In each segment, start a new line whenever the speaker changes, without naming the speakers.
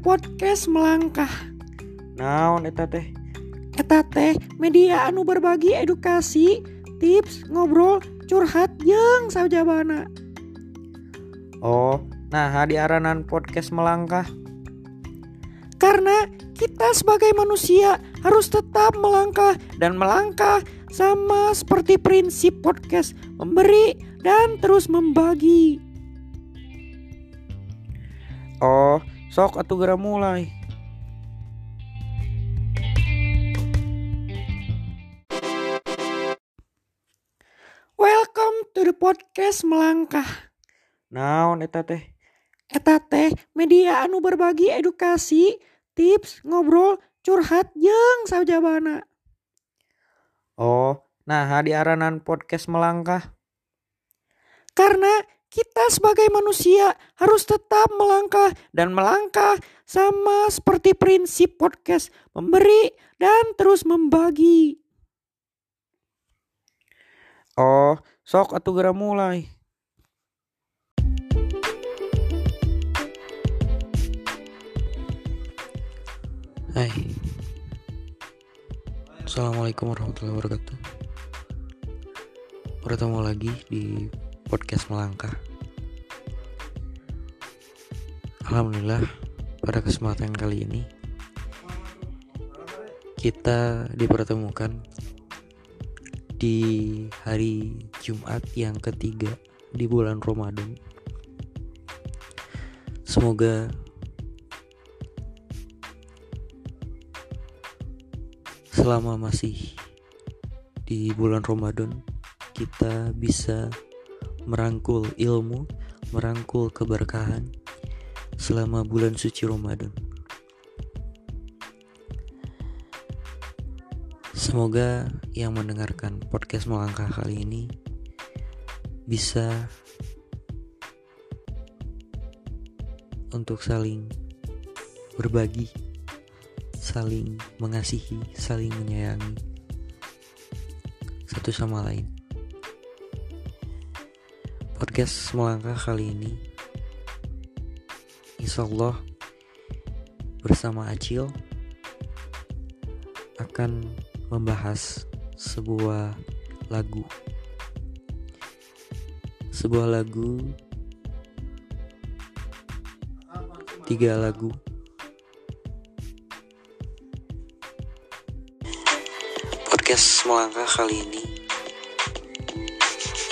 podcast melangkah.
Naon eta teh?
Eta teh media anu berbagi edukasi tips ngobrol curhat jeung sajabana
oh nah diaranan podcast melangkah.
Karena kita sebagai manusia harus tetap melangkah dan melangkah sama seperti prinsip podcast memberi dan terus membagi.
Oh sok atuh gara mulai.
Welcome to the podcast melangkah.
Naon eta teh?
Eta teh media anu berbagi edukasi, tips, ngobrol, curhat jeung sajabana.
oh nah diaranan podcast melangkah.
Karena kita sebagai manusia harus tetap melangkah dan melangkah sama seperti prinsip podcast memberi dan terus membagi.
oh sok atuh gara mulai. Hai. Assalamualaikum warahmatullahi wabarakatuh. Bertemu lagi di podcast Melangkah. Alhamdulillah pada kesempatan kali ini Kita dipertemukan di hari Jumat yang ketiga di bulan Ramadan. Semoga selama masih di bulan Ramadan kita bisa merangkul ilmu, merangkul keberkahan selama bulan suci Ramadan. Semoga yang mendengarkan podcast melangkah kali ini bisa untuk saling berbagi saling mengasihi, saling menyayangi satu sama lain. Podcast melangkah kali ini, insya Allah bersama Acil akan membahas sebuah lagu, sebuah lagu, tiga lagu. Podcast melangkah kali ini.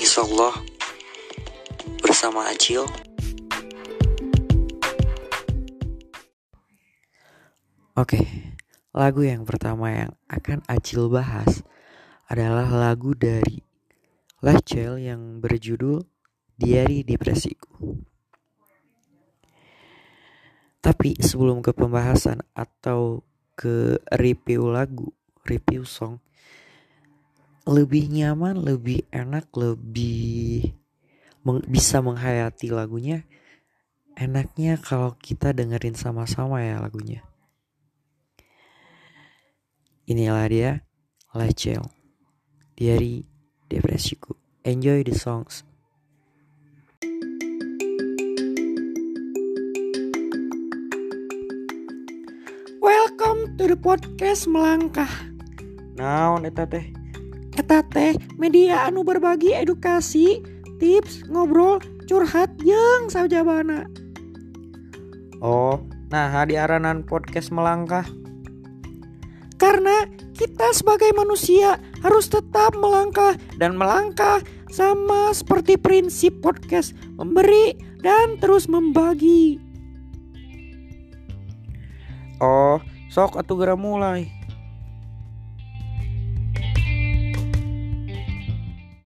Insya Allah bersama Acil Oke, lagu yang pertama yang akan Acil bahas adalah lagu dari Lachel yang berjudul Diari Depresiku. Tapi sebelum ke pembahasan atau ke review lagu, review song, lebih nyaman, lebih enak, lebih meng bisa menghayati lagunya. Enaknya kalau kita dengerin sama-sama ya lagunya. Inilah dia Lachel dari Depresiku. Enjoy the songs.
Welcome to the podcast melangkah
Naon eta teh
Eta teh media anu berbagi edukasi, tips, ngobrol, curhat jeung sajabana.
Oh nah diaranan podcast melangkah
Karena kita sebagai manusia harus tetap melangkah dan melangkah sama seperti prinsip podcast memberi dan terus membagi.
Oh sok atuh gara mulai